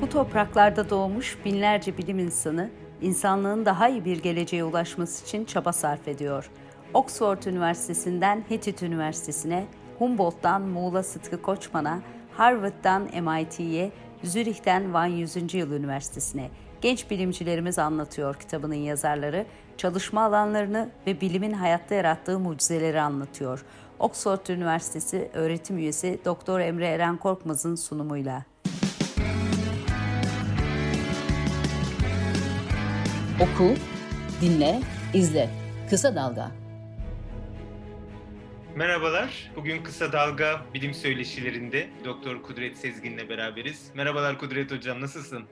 Bu topraklarda doğmuş binlerce bilim insanı, insanlığın daha iyi bir geleceğe ulaşması için çaba sarf ediyor. Oxford Üniversitesi'nden Hittit Üniversitesi'ne, Humboldt'tan Muğla Sıtkı Koçman'a, Harvard'dan MIT'ye, Zürih'ten Van 100. Yıl Üniversitesi'ne genç bilimcilerimiz anlatıyor kitabının yazarları, çalışma alanlarını ve bilimin hayatta yarattığı mucizeleri anlatıyor. Oxford Üniversitesi öğretim üyesi Doktor Emre Eren Korkmaz'ın sunumuyla. Oku, dinle, izle. Kısa Dalga. Merhabalar. Bugün Kısa Dalga bilim söyleşilerinde Doktor Kudret Sezgin'le beraberiz. Merhabalar Kudret Hocam, nasılsın?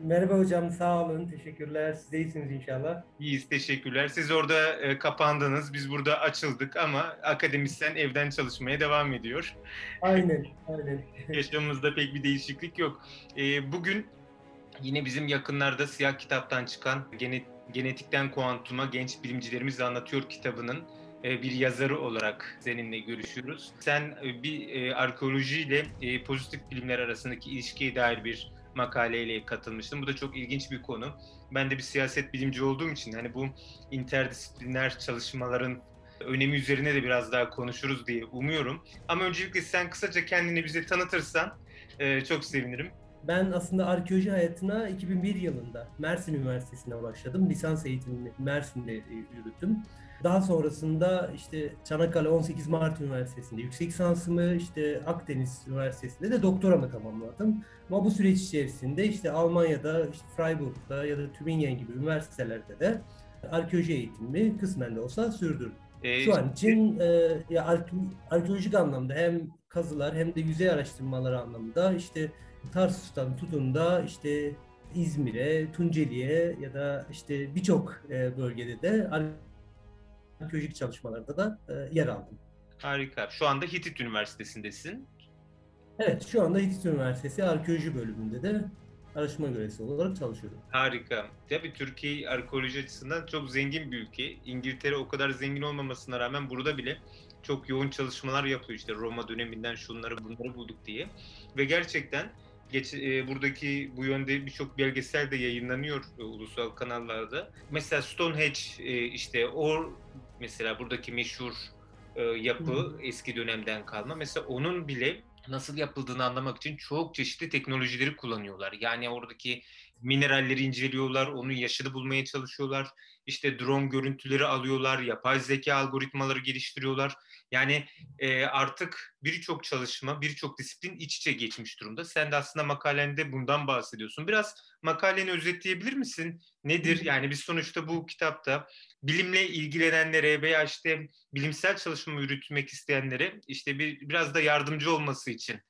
Merhaba hocam, sağ olun. Teşekkürler. Siz de iyisiniz inşallah. İyiyiz, teşekkürler. Siz orada e, kapandınız, biz burada açıldık ama akademisyen evden çalışmaya devam ediyor. Aynen, aynen. Yaşamımızda pek bir değişiklik yok. E, bugün yine bizim yakınlarda Siyah Kitap'tan çıkan Genetikten Kuantuma Genç Bilimcilerimiz Anlatıyor kitabının e, bir yazarı olarak seninle görüşüyoruz. Sen e, bir e, arkeoloji ile pozitif bilimler arasındaki ilişkiye dair bir makaleyle katılmıştım. Bu da çok ilginç bir konu. Ben de bir siyaset bilimci olduğum için hani bu interdisipliner çalışmaların önemi üzerine de biraz daha konuşuruz diye umuyorum. Ama öncelikle sen kısaca kendini bize tanıtırsan çok sevinirim. Ben aslında arkeoloji hayatına 2001 yılında Mersin Üniversitesi'ne başladım. Lisans eğitimini Mersin'de yürüttüm. Daha sonrasında işte Çanakkale 18 Mart Üniversitesi'nde yüksek lisansımı, işte Akdeniz Üniversitesi'nde de doktoramı tamamladım. Ama bu süreç içerisinde işte Almanya'da, işte Freiburg'da ya da Tübingen gibi üniversitelerde de arkeoloji eğitimimi kısmen de olsa sürdürdüm. Ee, Şu an için e, ya arkeolojik anlamda hem kazılar hem de yüzey araştırmaları anlamında işte Tarsus'tan tutun da işte İzmir'e, Tunceli'ye ya da işte birçok e, bölgede de arkeolojik çalışmalarda da e, yer aldım. Harika. Şu anda Hitit Üniversitesi'ndesin. Evet, şu anda Hitit Üniversitesi Arkeoloji bölümünde de araştırma görevlisi olarak çalışıyorum. Harika. Tabii Türkiye arkeoloji açısından çok zengin bir ülke. İngiltere o kadar zengin olmamasına rağmen burada bile çok yoğun çalışmalar yapıyor işte Roma döneminden şunları bunları bulduk diye. Ve gerçekten Geç, e, buradaki bu yönde birçok belgesel de yayınlanıyor e, ulusal kanallarda. Mesela Stonehenge e, işte o mesela buradaki meşhur e, yapı Hı. eski dönemden kalma. Mesela onun bile nasıl yapıldığını anlamak için çok çeşitli teknolojileri kullanıyorlar. Yani oradaki mineralleri inceliyorlar, onun yaşını bulmaya çalışıyorlar. İşte drone görüntüleri alıyorlar, yapay zeka algoritmaları geliştiriyorlar. Yani e, artık birçok çalışma, birçok disiplin iç içe geçmiş durumda. Sen de aslında makalende bundan bahsediyorsun. Biraz makaleni özetleyebilir misin? Nedir? Yani biz sonuçta bu kitapta bilimle ilgilenenlere veya işte bilimsel çalışma yürütmek isteyenlere işte bir biraz da yardımcı olması için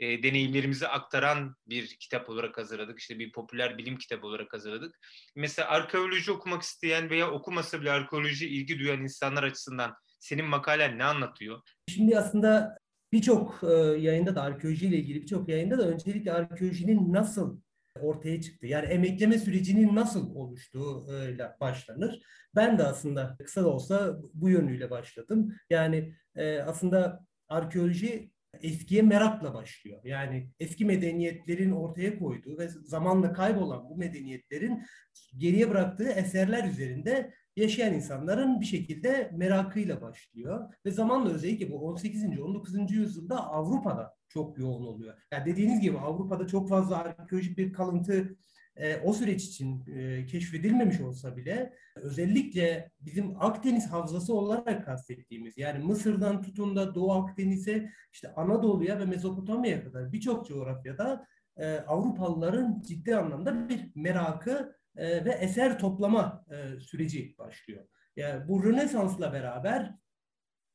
e, deneyimlerimizi aktaran bir kitap olarak hazırladık. İşte bir popüler bilim kitabı olarak hazırladık. Mesela arkeoloji okumak isteyen veya okumasa bile arkeoloji ilgi duyan insanlar açısından senin makalen ne anlatıyor? Şimdi aslında birçok e, yayında da arkeolojiyle ilgili birçok yayında da öncelikle arkeolojinin nasıl ortaya çıktı. Yani emekleme sürecinin nasıl oluştuğuyla başlanır. Ben de aslında kısa da olsa bu yönüyle başladım. Yani e, aslında arkeoloji eskiye merakla başlıyor. Yani eski medeniyetlerin ortaya koyduğu ve zamanla kaybolan bu medeniyetlerin geriye bıraktığı eserler üzerinde yaşayan insanların bir şekilde merakıyla başlıyor. Ve zamanla özellikle bu 18. 19. yüzyılda Avrupa'da çok yoğun oluyor. Yani dediğiniz gibi Avrupa'da çok fazla arkeolojik bir kalıntı e, o süreç için e, keşfedilmemiş olsa bile özellikle bizim Akdeniz havzası olarak kastettiğimiz yani Mısır'dan tutun da Doğu Akdeniz'e işte Anadolu'ya ve Mezopotamya'ya kadar birçok coğrafyada e, Avrupalıların ciddi anlamda bir merakı e, ve eser toplama e, süreci başlıyor. Yani bu Rönesans'la beraber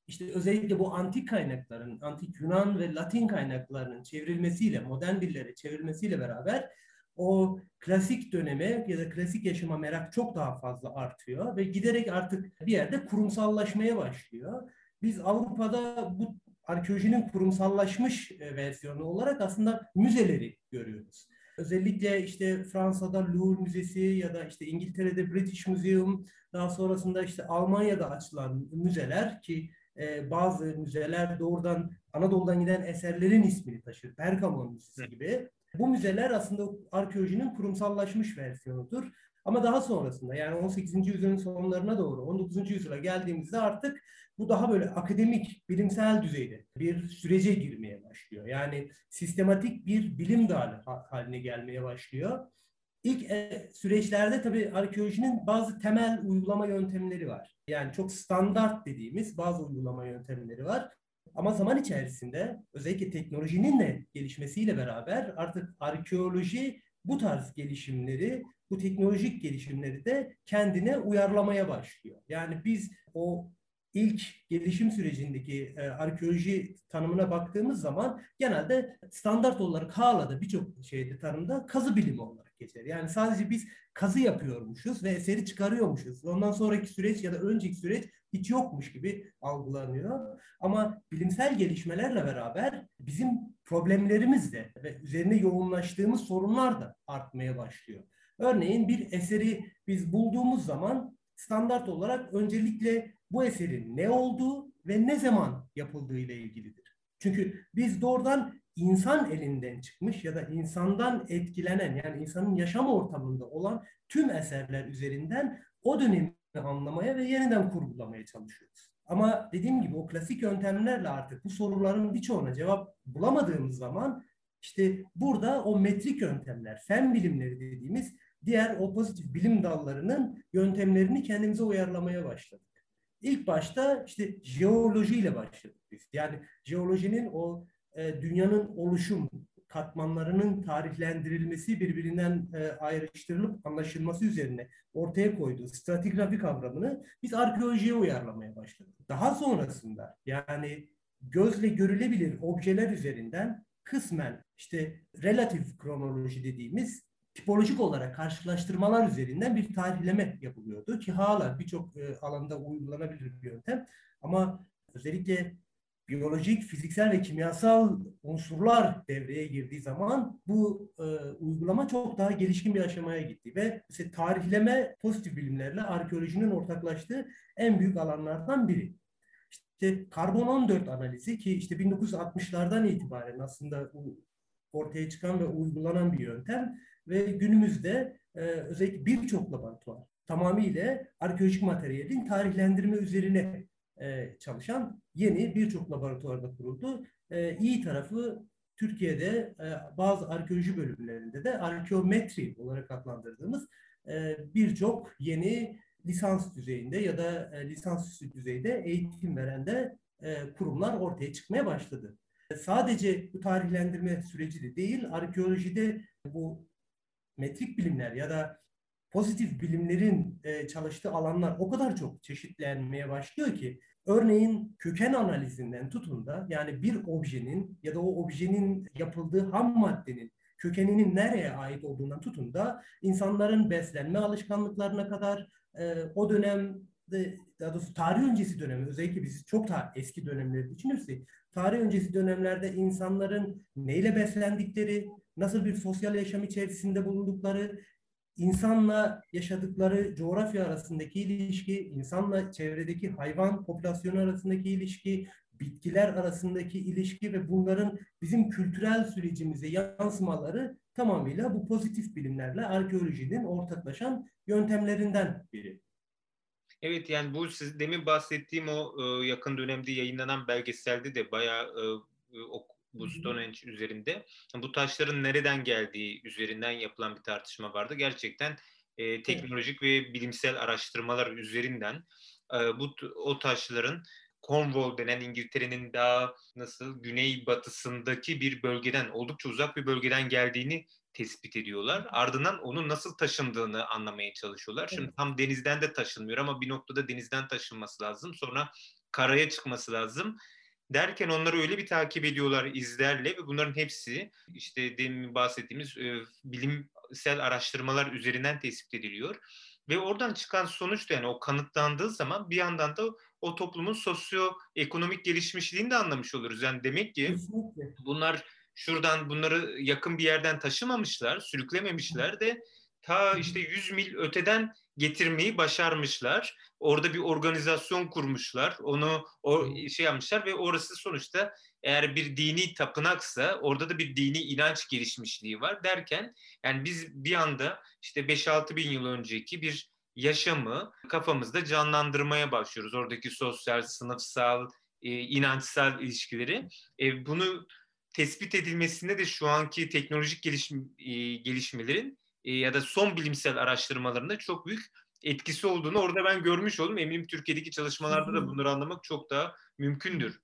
işte özellikle bu antik kaynakların, antik Yunan ve Latin kaynaklarının çevrilmesiyle, modern dillere çevrilmesiyle beraber o klasik döneme ya da klasik yaşama merak çok daha fazla artıyor ve giderek artık bir yerde kurumsallaşmaya başlıyor. Biz Avrupa'da bu arkeolojinin kurumsallaşmış e, versiyonu olarak aslında müzeleri görüyoruz. Özellikle işte Fransa'da Louvre Müzesi ya da işte İngiltere'de British Museum, daha sonrasında işte Almanya'da açılan müzeler ki e, bazı müzeler doğrudan Anadolu'dan giden eserlerin ismini taşır. Pergamon Müzesi gibi. Bu müzeler aslında arkeolojinin kurumsallaşmış versiyonudur. Ama daha sonrasında yani 18. yüzyılın sonlarına doğru 19. yüzyıla geldiğimizde artık bu daha böyle akademik, bilimsel düzeyde bir sürece girmeye başlıyor. Yani sistematik bir bilim dalı haline gelmeye başlıyor. İlk e, süreçlerde tabii arkeolojinin bazı temel uygulama yöntemleri var. Yani çok standart dediğimiz bazı uygulama yöntemleri var. Ama zaman içerisinde özellikle teknolojinin de gelişmesiyle beraber artık arkeoloji bu tarz gelişimleri, bu teknolojik gelişimleri de kendine uyarlamaya başlıyor. Yani biz o ilk gelişim sürecindeki e, arkeoloji tanımına baktığımız zaman genelde standart olarak hala birçok şeyde tanımda kazı bilimi olarak geçer. Yani sadece biz kazı yapıyormuşuz ve eseri çıkarıyormuşuz. Ondan sonraki süreç ya da önceki süreç hiç yokmuş gibi algılanıyor. Ama bilimsel gelişmelerle beraber bizim problemlerimiz de ve üzerine yoğunlaştığımız sorunlar da artmaya başlıyor. Örneğin bir eseri biz bulduğumuz zaman standart olarak öncelikle bu eserin ne olduğu ve ne zaman yapıldığı ile ilgilidir. Çünkü biz doğrudan insan elinden çıkmış ya da insandan etkilenen yani insanın yaşam ortamında olan tüm eserler üzerinden o dönemi anlamaya ve yeniden kurgulamaya çalışıyoruz. Ama dediğim gibi o klasik yöntemlerle artık bu soruların birçoğuna cevap bulamadığımız zaman işte burada o metrik yöntemler, fen bilimleri dediğimiz diğer o pozitif bilim dallarının yöntemlerini kendimize uyarlamaya başladık. İlk başta işte jeolojiyle başladık biz. Yani jeolojinin o e, dünyanın oluşum katmanlarının tarihlendirilmesi, birbirinden e, ayrıştırılıp anlaşılması üzerine ortaya koyduğu stratigrafi kavramını biz arkeolojiye uyarlamaya başladık. Daha sonrasında yani gözle görülebilir objeler üzerinden kısmen işte relatif kronoloji dediğimiz tipolojik olarak karşılaştırmalar üzerinden bir tarihleme yapılıyordu ki hala birçok e, alanda uygulanabilir bir yöntem. Ama özellikle biyolojik, fiziksel ve kimyasal unsurlar devreye girdiği zaman bu e, uygulama çok daha gelişkin bir aşamaya gitti ve işte tarihleme pozitif bilimlerle arkeolojinin ortaklaştığı en büyük alanlardan biri. İşte karbon 14 analizi ki işte 1960'lardan itibaren aslında ortaya çıkan ve uygulanan bir yöntem ve günümüzde e, özellikle birçok laboratuvar tamamıyla arkeolojik materyalin tarihlendirme üzerine e, çalışan yeni birçok laboratuvarda kuruldu. E, iyi tarafı Türkiye'de e, bazı arkeoloji bölümlerinde de arkeometri olarak adlandırdığımız e, birçok yeni lisans düzeyinde ya da e, lisansüstü düzeyde eğitim veren de e, kurumlar ortaya çıkmaya başladı. Sadece bu tarihlendirme süreci de değil, arkeolojide bu metrik bilimler ya da pozitif bilimlerin e, çalıştığı alanlar o kadar çok çeşitlenmeye başlıyor ki örneğin köken analizinden tutun da yani bir objenin ya da o objenin yapıldığı ham maddenin kökeninin nereye ait olduğundan tutun da insanların beslenme alışkanlıklarına kadar e, o dönemde daha doğrusu tarih öncesi dönemi özellikle biz çok daha eski dönemleri düşünürsek tarih öncesi dönemlerde insanların neyle beslendikleri, nasıl bir sosyal yaşam içerisinde bulundukları, insanla yaşadıkları coğrafya arasındaki ilişki, insanla çevredeki hayvan popülasyonu arasındaki ilişki, bitkiler arasındaki ilişki ve bunların bizim kültürel sürecimize yansımaları tamamıyla bu pozitif bilimlerle arkeolojinin ortaklaşan yöntemlerinden biri. Evet yani bu siz demin bahsettiğim o e, yakın dönemde yayınlanan belgeselde de bayağı e o, bu Stonehenge üzerinde bu taşların nereden geldiği üzerinden yapılan bir tartışma vardı. Gerçekten e, teknolojik ve bilimsel araştırmalar üzerinden e, bu o taşların Cornwall denen İngiltere'nin daha nasıl güney batısındaki bir bölgeden oldukça uzak bir bölgeden geldiğini tespit ediyorlar. Ardından onun nasıl taşındığını anlamaya çalışıyorlar. Şimdi evet. tam denizden de taşınmıyor ama bir noktada denizden taşınması lazım. Sonra karaya çıkması lazım. Derken onları öyle bir takip ediyorlar izlerle ve bunların hepsi işte demin bahsettiğimiz e, bilimsel araştırmalar üzerinden tespit ediliyor. Ve oradan çıkan sonuç da yani o kanıtlandığı zaman bir yandan da o toplumun sosyoekonomik gelişmişliğini de anlamış oluruz. Yani demek ki bunlar şuradan bunları yakın bir yerden taşımamışlar, sürüklememişler de ta işte 100 mil öteden getirmeyi başarmışlar. Orada bir organizasyon kurmuşlar. Onu o şey yapmışlar ve orası sonuçta eğer bir dini tapınaksa orada da bir dini inanç gelişmişliği var derken yani biz bir anda işte 5-6 bin yıl önceki bir yaşamı kafamızda canlandırmaya başlıyoruz. Oradaki sosyal, sınıfsal, e, inançsal ilişkileri. E, bunu tespit edilmesinde de şu anki teknolojik gelişim, e, gelişmelerin e, ya da son bilimsel araştırmalarında çok büyük etkisi olduğunu orada ben görmüş oldum. Eminim Türkiye'deki çalışmalarda da bunları anlamak çok daha mümkündür.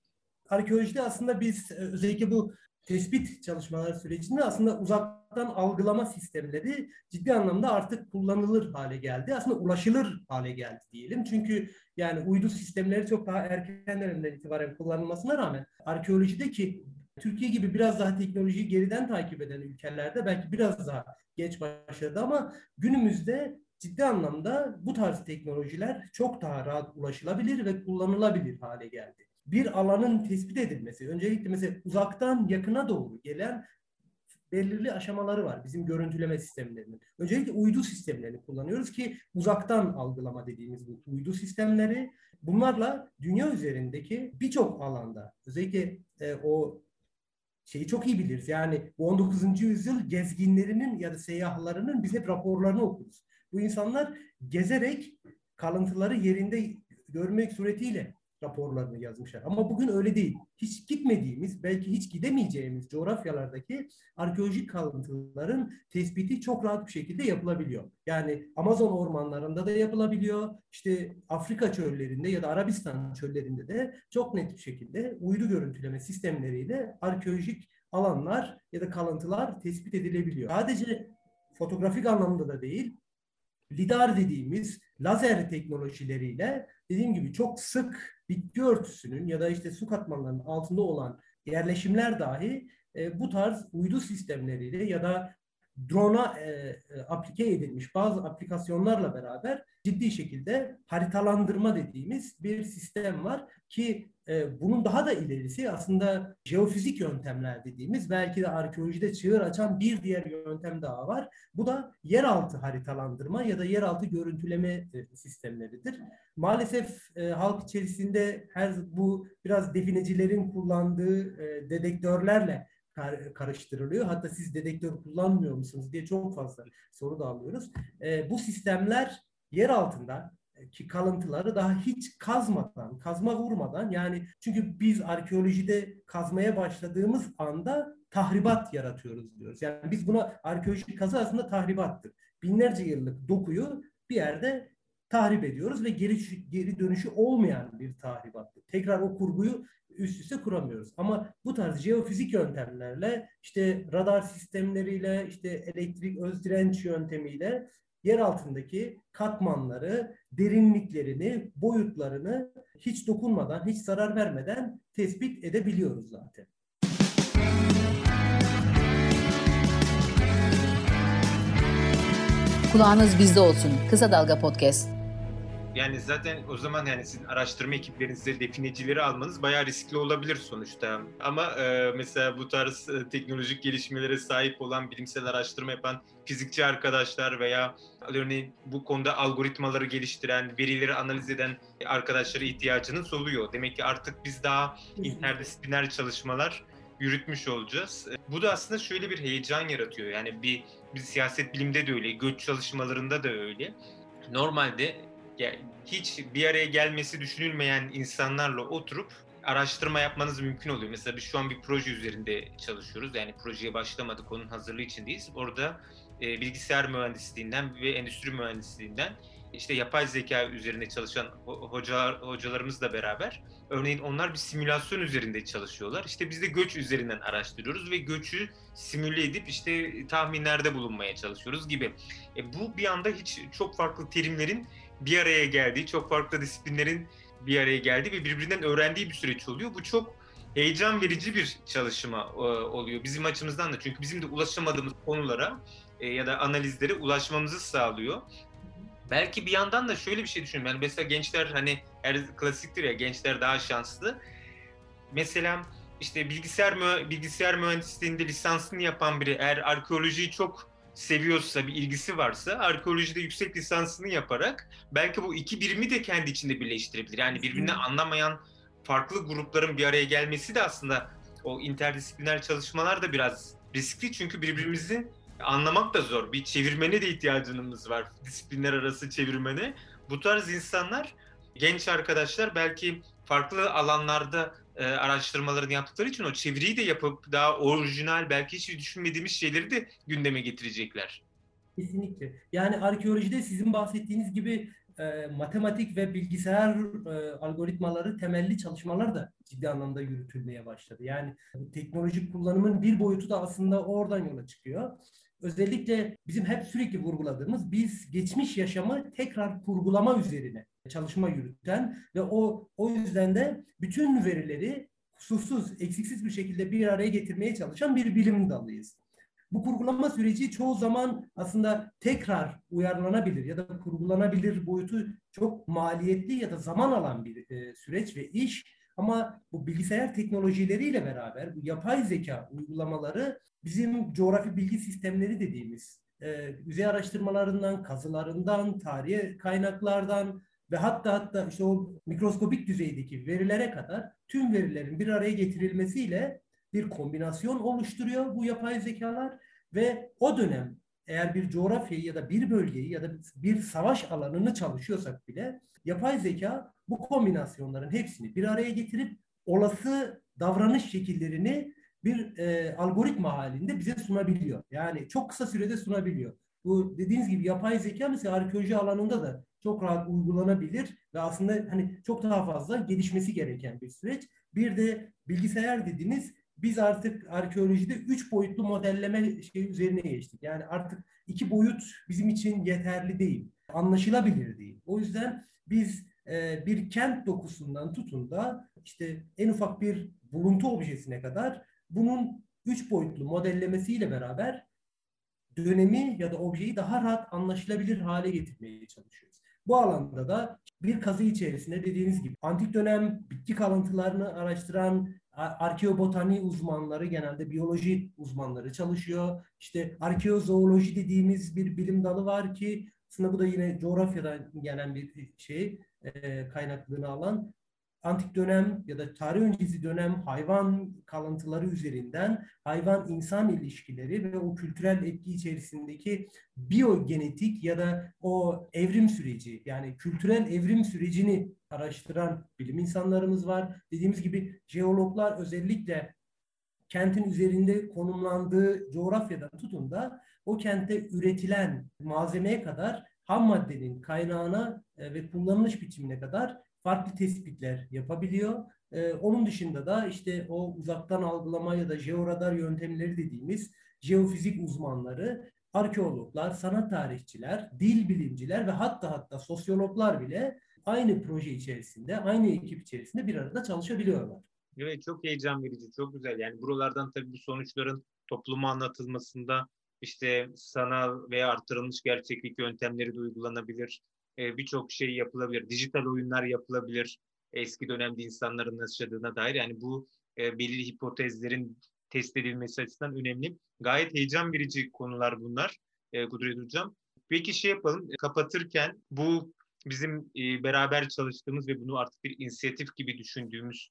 Arkeolojide aslında biz e, özellikle bu tespit çalışmaları sürecinde aslında uzaktan algılama sistemleri ciddi anlamda artık kullanılır hale geldi. Aslında ulaşılır hale geldi diyelim. Çünkü yani uydu sistemleri çok daha erken dönemden itibaren kullanılmasına rağmen arkeolojideki Türkiye gibi biraz daha teknolojiyi geriden takip eden ülkelerde belki biraz daha geç başladı ama günümüzde ciddi anlamda bu tarz teknolojiler çok daha rahat ulaşılabilir ve kullanılabilir hale geldi. Bir alanın tespit edilmesi, öncelikle mesela uzaktan yakına doğru gelen belirli aşamaları var bizim görüntüleme sistemlerinin. Öncelikle uydu sistemlerini kullanıyoruz ki uzaktan algılama dediğimiz bu uydu sistemleri bunlarla dünya üzerindeki birçok alanda özellikle e, o şeyi çok iyi biliriz. Yani bu 19. yüzyıl gezginlerinin ya da seyyahlarının biz hep raporlarını okuruz. Bu insanlar gezerek kalıntıları yerinde görmek suretiyle raporlarını yazmışlar. Ama bugün öyle değil. Hiç gitmediğimiz, belki hiç gidemeyeceğimiz coğrafyalardaki arkeolojik kalıntıların tespiti çok rahat bir şekilde yapılabiliyor. Yani Amazon ormanlarında da yapılabiliyor. İşte Afrika çöllerinde ya da Arabistan çöllerinde de çok net bir şekilde uydu görüntüleme sistemleriyle arkeolojik alanlar ya da kalıntılar tespit edilebiliyor. Sadece fotoğrafik anlamda da değil, lidar dediğimiz lazer teknolojileriyle dediğim gibi çok sık bitki örtüsünün ya da işte su katmanlarının altında olan yerleşimler dahi e, bu tarz uydu sistemleriyle ya da drone'a e, e, aplike edilmiş bazı aplikasyonlarla beraber ciddi şekilde haritalandırma dediğimiz bir sistem var ki bunun daha da ilerisi aslında jeofizik yöntemler dediğimiz belki de arkeolojide çığır açan bir diğer yöntem daha var. Bu da yeraltı haritalandırma ya da yeraltı görüntüleme sistemleridir. Maalesef halk içerisinde her bu biraz definecilerin kullandığı dedektörlerle karıştırılıyor. Hatta siz dedektör kullanmıyor musunuz diye çok fazla soru da alıyoruz. Bu sistemler yer altında ki kalıntıları daha hiç kazmadan, kazma vurmadan yani çünkü biz arkeolojide kazmaya başladığımız anda tahribat yaratıyoruz diyoruz. Yani biz buna arkeolojik kazı aslında tahribattır. Binlerce yıllık dokuyu bir yerde tahrip ediyoruz ve geri, geri dönüşü olmayan bir tahribattır. Tekrar o kurguyu üst üste kuramıyoruz. Ama bu tarz jeofizik yöntemlerle işte radar sistemleriyle işte elektrik öz direnç yöntemiyle yer altındaki katmanları, derinliklerini, boyutlarını hiç dokunmadan, hiç zarar vermeden tespit edebiliyoruz zaten. Kulağınız bizde olsun. Kısa Dalga Podcast yani zaten o zaman yani sizin araştırma ekiplerinizde definecileri almanız bayağı riskli olabilir sonuçta. Ama e, mesela bu tarz e, teknolojik gelişmelere sahip olan bilimsel araştırma yapan fizikçi arkadaşlar veya örneğin bu konuda algoritmaları geliştiren, verileri analiz eden arkadaşlara ihtiyacınız oluyor. Demek ki artık biz daha interdisipliner çalışmalar yürütmüş olacağız. E, bu da aslında şöyle bir heyecan yaratıyor. Yani bir, bir siyaset bilimde de öyle, göç çalışmalarında da öyle. Normalde hiç bir araya gelmesi düşünülmeyen insanlarla oturup araştırma yapmanız mümkün oluyor. Mesela biz şu an bir proje üzerinde çalışıyoruz. Yani projeye başlamadık, onun hazırlığı içindeyiz. Orada e, bilgisayar mühendisliğinden ve endüstri mühendisliğinden işte yapay zeka üzerine çalışan hocalar, hocalarımızla beraber örneğin onlar bir simülasyon üzerinde çalışıyorlar. İşte biz de göç üzerinden araştırıyoruz ve göçü simüle edip işte tahminlerde bulunmaya çalışıyoruz gibi. E, bu bir anda hiç çok farklı terimlerin bir araya geldiği, çok farklı disiplinlerin bir araya geldiği ve birbirinden öğrendiği bir süreç oluyor. Bu çok heyecan verici bir çalışma e, oluyor bizim açımızdan da. Çünkü bizim de ulaşamadığımız konulara e, ya da analizlere ulaşmamızı sağlıyor. Belki bir yandan da şöyle bir şey düşünüyorum. Yani mesela gençler hani her klasiktir ya gençler daha şanslı. Mesela işte bilgisayar mü bilgisayar mühendisliğinde lisansını yapan biri eğer arkeolojiyi çok seviyorsa, bir ilgisi varsa arkeolojide yüksek lisansını yaparak belki bu iki birimi de kendi içinde birleştirebilir. Yani birbirini anlamayan farklı grupların bir araya gelmesi de aslında o interdisipliner çalışmalar da biraz riskli çünkü birbirimizi anlamak da zor. Bir çevirmene de ihtiyacımız var. Disiplinler arası çevirmene. Bu tarz insanlar, genç arkadaşlar belki farklı alanlarda e, araştırmalarını yaptıkları için o çeviriyi de yapıp daha orijinal belki hiç düşünmediğimiz şeyleri de gündeme getirecekler. Kesinlikle. Yani arkeolojide sizin bahsettiğiniz gibi e, matematik ve bilgisayar e, algoritmaları temelli çalışmalar da ciddi anlamda yürütülmeye başladı. Yani teknolojik kullanımın bir boyutu da aslında oradan yola çıkıyor. Özellikle bizim hep sürekli vurguladığımız biz geçmiş yaşamı tekrar kurgulama üzerine çalışma yürüten ve o o yüzden de bütün verileri kusursuz, eksiksiz bir şekilde bir araya getirmeye çalışan bir bilim dalıyız. Bu kurgulama süreci çoğu zaman aslında tekrar uyarlanabilir ya da kurgulanabilir boyutu çok maliyetli ya da zaman alan bir e, süreç ve iş. Ama bu bilgisayar teknolojileriyle beraber bu yapay zeka uygulamaları bizim coğrafi bilgi sistemleri dediğimiz e, yüzey araştırmalarından, kazılarından, tarihi kaynaklardan ve hatta hatta işte o mikroskopik düzeydeki verilere kadar tüm verilerin bir araya getirilmesiyle bir kombinasyon oluşturuyor bu yapay zekalar ve o dönem eğer bir coğrafyayı ya da bir bölgeyi ya da bir savaş alanını çalışıyorsak bile yapay zeka bu kombinasyonların hepsini bir araya getirip olası davranış şekillerini bir e, algoritma halinde bize sunabiliyor. Yani çok kısa sürede sunabiliyor. Bu dediğiniz gibi yapay zeka mesela arkeoloji alanında da çok rahat uygulanabilir ve aslında hani çok daha fazla gelişmesi gereken bir süreç. Bir de bilgisayar dediğiniz biz artık arkeolojide üç boyutlu modelleme şey üzerine geçtik. Yani artık iki boyut bizim için yeterli değil. Anlaşılabilir değil. O yüzden biz e, bir kent dokusundan tutun da işte en ufak bir buluntu objesine kadar bunun üç boyutlu modellemesiyle beraber dönemi ya da objeyi daha rahat anlaşılabilir hale getirmeye çalışıyoruz. Bu alanda da bir kazı içerisinde dediğiniz gibi antik dönem bitki kalıntılarını araştıran arkeobotani uzmanları genelde biyoloji uzmanları çalışıyor. İşte arkeozooloji dediğimiz bir bilim dalı var ki aslında bu da yine coğrafyadan gelen bir şey e, kaynaklığını alan antik dönem ya da tarih öncesi dönem hayvan kalıntıları üzerinden hayvan insan ilişkileri ve o kültürel etki içerisindeki biyogenetik ya da o evrim süreci yani kültürel evrim sürecini araştıran bilim insanlarımız var. Dediğimiz gibi jeologlar özellikle kentin üzerinde konumlandığı coğrafyadan tutun da o kente üretilen malzemeye kadar ham maddenin kaynağına e, ve kullanılış biçimine kadar farklı tespitler yapabiliyor. Ee, onun dışında da işte o uzaktan algılama ya da jeoradar yöntemleri dediğimiz jeofizik uzmanları, arkeologlar, sanat tarihçiler, dil bilimciler ve hatta hatta sosyologlar bile aynı proje içerisinde, aynı ekip içerisinde bir arada çalışabiliyorlar. Evet çok heyecan verici, çok güzel. Yani buralardan tabii bu sonuçların topluma anlatılmasında işte sanal veya artırılmış gerçeklik yöntemleri de uygulanabilir e, birçok şey yapılabilir. Dijital oyunlar yapılabilir. Eski dönemde insanların yaşadığına dair. Yani bu e, belirli hipotezlerin test edilmesi açısından önemli. Gayet heyecan verici konular bunlar e, Kudret Hocam. Peki şey yapalım, kapatırken bu bizim e, beraber çalıştığımız ve bunu artık bir inisiyatif gibi düşündüğümüz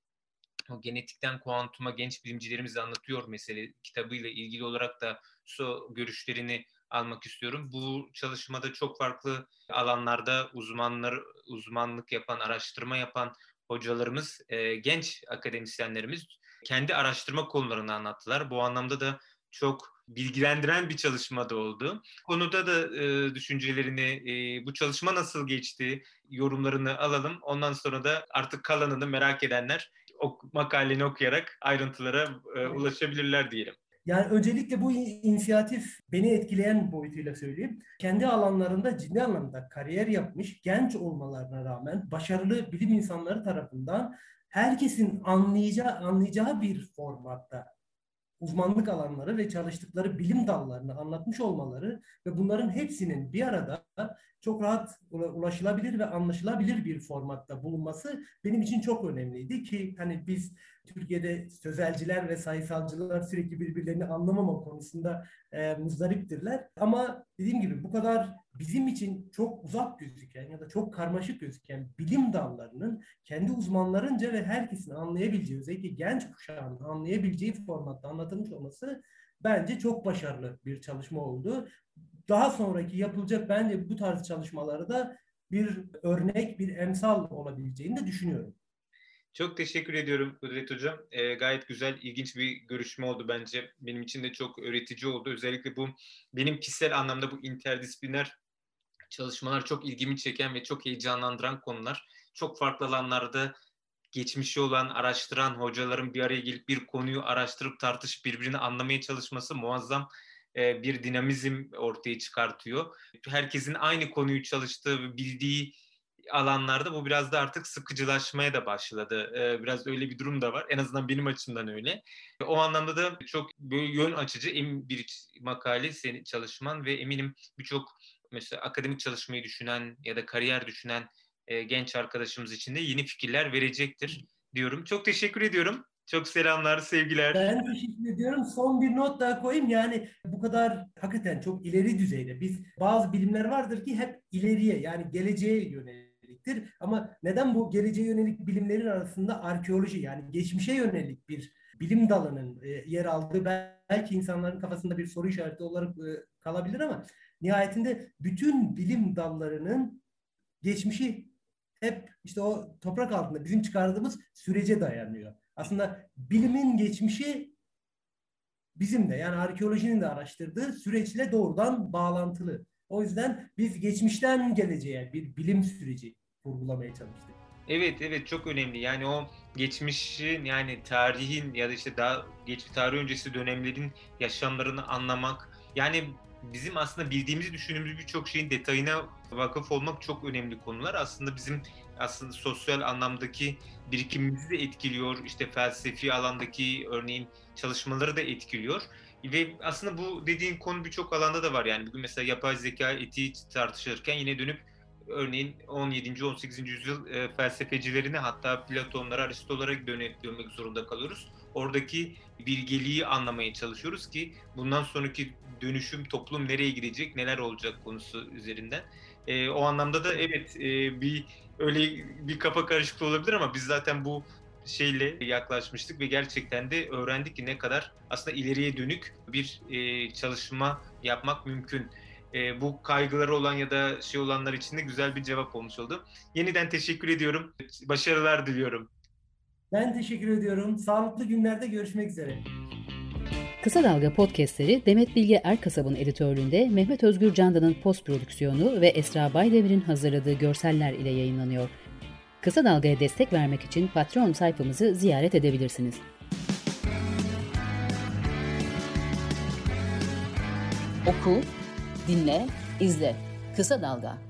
o genetikten kuantuma genç bilimcilerimiz anlatıyor mesele kitabıyla ilgili olarak da so görüşlerini almak istiyorum. Bu çalışmada çok farklı alanlarda uzmanlar uzmanlık yapan, araştırma yapan hocalarımız, e, genç akademisyenlerimiz kendi araştırma konularını anlattılar. Bu anlamda da çok bilgilendiren bir çalışma da oldu. Konuda da e, düşüncelerini, e, bu çalışma nasıl geçti, yorumlarını alalım. Ondan sonra da artık kalanını merak edenler o makaleni okuyarak ayrıntılara e, ulaşabilirler diyelim. Yani öncelikle bu inisiyatif beni etkileyen boyutuyla söyleyeyim. Kendi alanlarında ciddi anlamda kariyer yapmış genç olmalarına rağmen başarılı bilim insanları tarafından herkesin anlayacağı, anlayacağı bir formatta uzmanlık alanları ve çalıştıkları bilim dallarını anlatmış olmaları ve bunların hepsinin bir arada çok rahat ulaşılabilir ve anlaşılabilir bir formatta bulunması benim için çok önemliydi ki hani biz Türkiye'de sözelciler ve sayısalcılar sürekli birbirlerini anlamama konusunda e, muzdariptirler. Ama dediğim gibi bu kadar bizim için çok uzak gözüken ya da çok karmaşık gözüken bilim dallarının kendi uzmanlarınca ve herkesin anlayabileceği, özellikle genç kuşağın anlayabileceği formatta anlatılmış olması bence çok başarılı bir çalışma oldu. Daha sonraki yapılacak bence bu tarz çalışmaları da bir örnek, bir emsal olabileceğini de düşünüyorum. Çok teşekkür ediyorum Kudret Hocam. E, gayet güzel, ilginç bir görüşme oldu bence. Benim için de çok öğretici oldu. Özellikle bu benim kişisel anlamda bu interdisipliner çalışmalar çok ilgimi çeken ve çok heyecanlandıran konular. Çok farklı alanlarda geçmişi olan, araştıran hocaların bir araya gelip bir konuyu araştırıp tartışıp birbirini anlamaya çalışması muazzam e, bir dinamizm ortaya çıkartıyor. Herkesin aynı konuyu çalıştığı bildiği alanlarda bu biraz da artık sıkıcılaşmaya da başladı. Ee, biraz öyle bir durum da var. En azından benim açımdan öyle. O anlamda da çok böyle yön açıcı bir makale senin çalışman ve eminim birçok mesela akademik çalışmayı düşünen ya da kariyer düşünen e, genç arkadaşımız için de yeni fikirler verecektir diyorum. Çok teşekkür ediyorum. Çok selamlar, sevgiler. Ben teşekkür ediyorum. Son bir not daha koyayım. Yani bu kadar hakikaten çok ileri düzeyde. Biz bazı bilimler vardır ki hep ileriye yani geleceğe yöneliktir. Ama neden bu geleceğe yönelik bilimlerin arasında arkeoloji yani geçmişe yönelik bir bilim dalının e, yer aldığı belki insanların kafasında bir soru işareti olarak e, kalabilir ama nihayetinde bütün bilim dallarının geçmişi hep işte o toprak altında bizim çıkardığımız sürece dayanıyor. Aslında bilimin geçmişi bizim de yani arkeolojinin de araştırdığı süreçle doğrudan bağlantılı. O yüzden biz geçmişten geleceğe bir bilim süreci vurgulamaya çalıştık. Evet evet çok önemli. Yani o geçmişin yani tarihin ya da işte daha geç tarih öncesi dönemlerin yaşamlarını anlamak. Yani bizim aslında bildiğimizi düşündüğümüz birçok şeyin detayına vakıf olmak çok önemli konular. Aslında bizim aslında sosyal anlamdaki birikimimizi de etkiliyor. İşte felsefi alandaki örneğin çalışmaları da etkiliyor. Ve aslında bu dediğin konu birçok alanda da var. Yani bugün mesela yapay zeka etiği tartışılırken yine dönüp örneğin 17. 18. yüzyıl e, felsefecilerine hatta Platonlara, Aristolara dönmek zorunda kalıyoruz. Oradaki bilgeliği anlamaya çalışıyoruz ki bundan sonraki dönüşüm toplum nereye gidecek, neler olacak konusu üzerinden. E, o anlamda da evet e, bir öyle bir kafa karışıklığı olabilir ama biz zaten bu şeyle yaklaşmıştık ve gerçekten de öğrendik ki ne kadar aslında ileriye dönük bir e, çalışma yapmak mümkün. E, bu kaygıları olan ya da şey olanlar için de güzel bir cevap olmuş oldu. Yeniden teşekkür ediyorum. Başarılar diliyorum. Ben teşekkür ediyorum. Sağlıklı günlerde görüşmek üzere. Kısa Dalga podcastleri Demet Bilge Erkasab'ın editörlüğünde Mehmet Özgür Candan'ın post prodüksiyonu ve Esra Baydemir'in hazırladığı görseller ile yayınlanıyor. Kısa Dalga'ya destek vermek için Patreon sayfamızı ziyaret edebilirsiniz. Oku, dinle, izle. Kısa Dalga.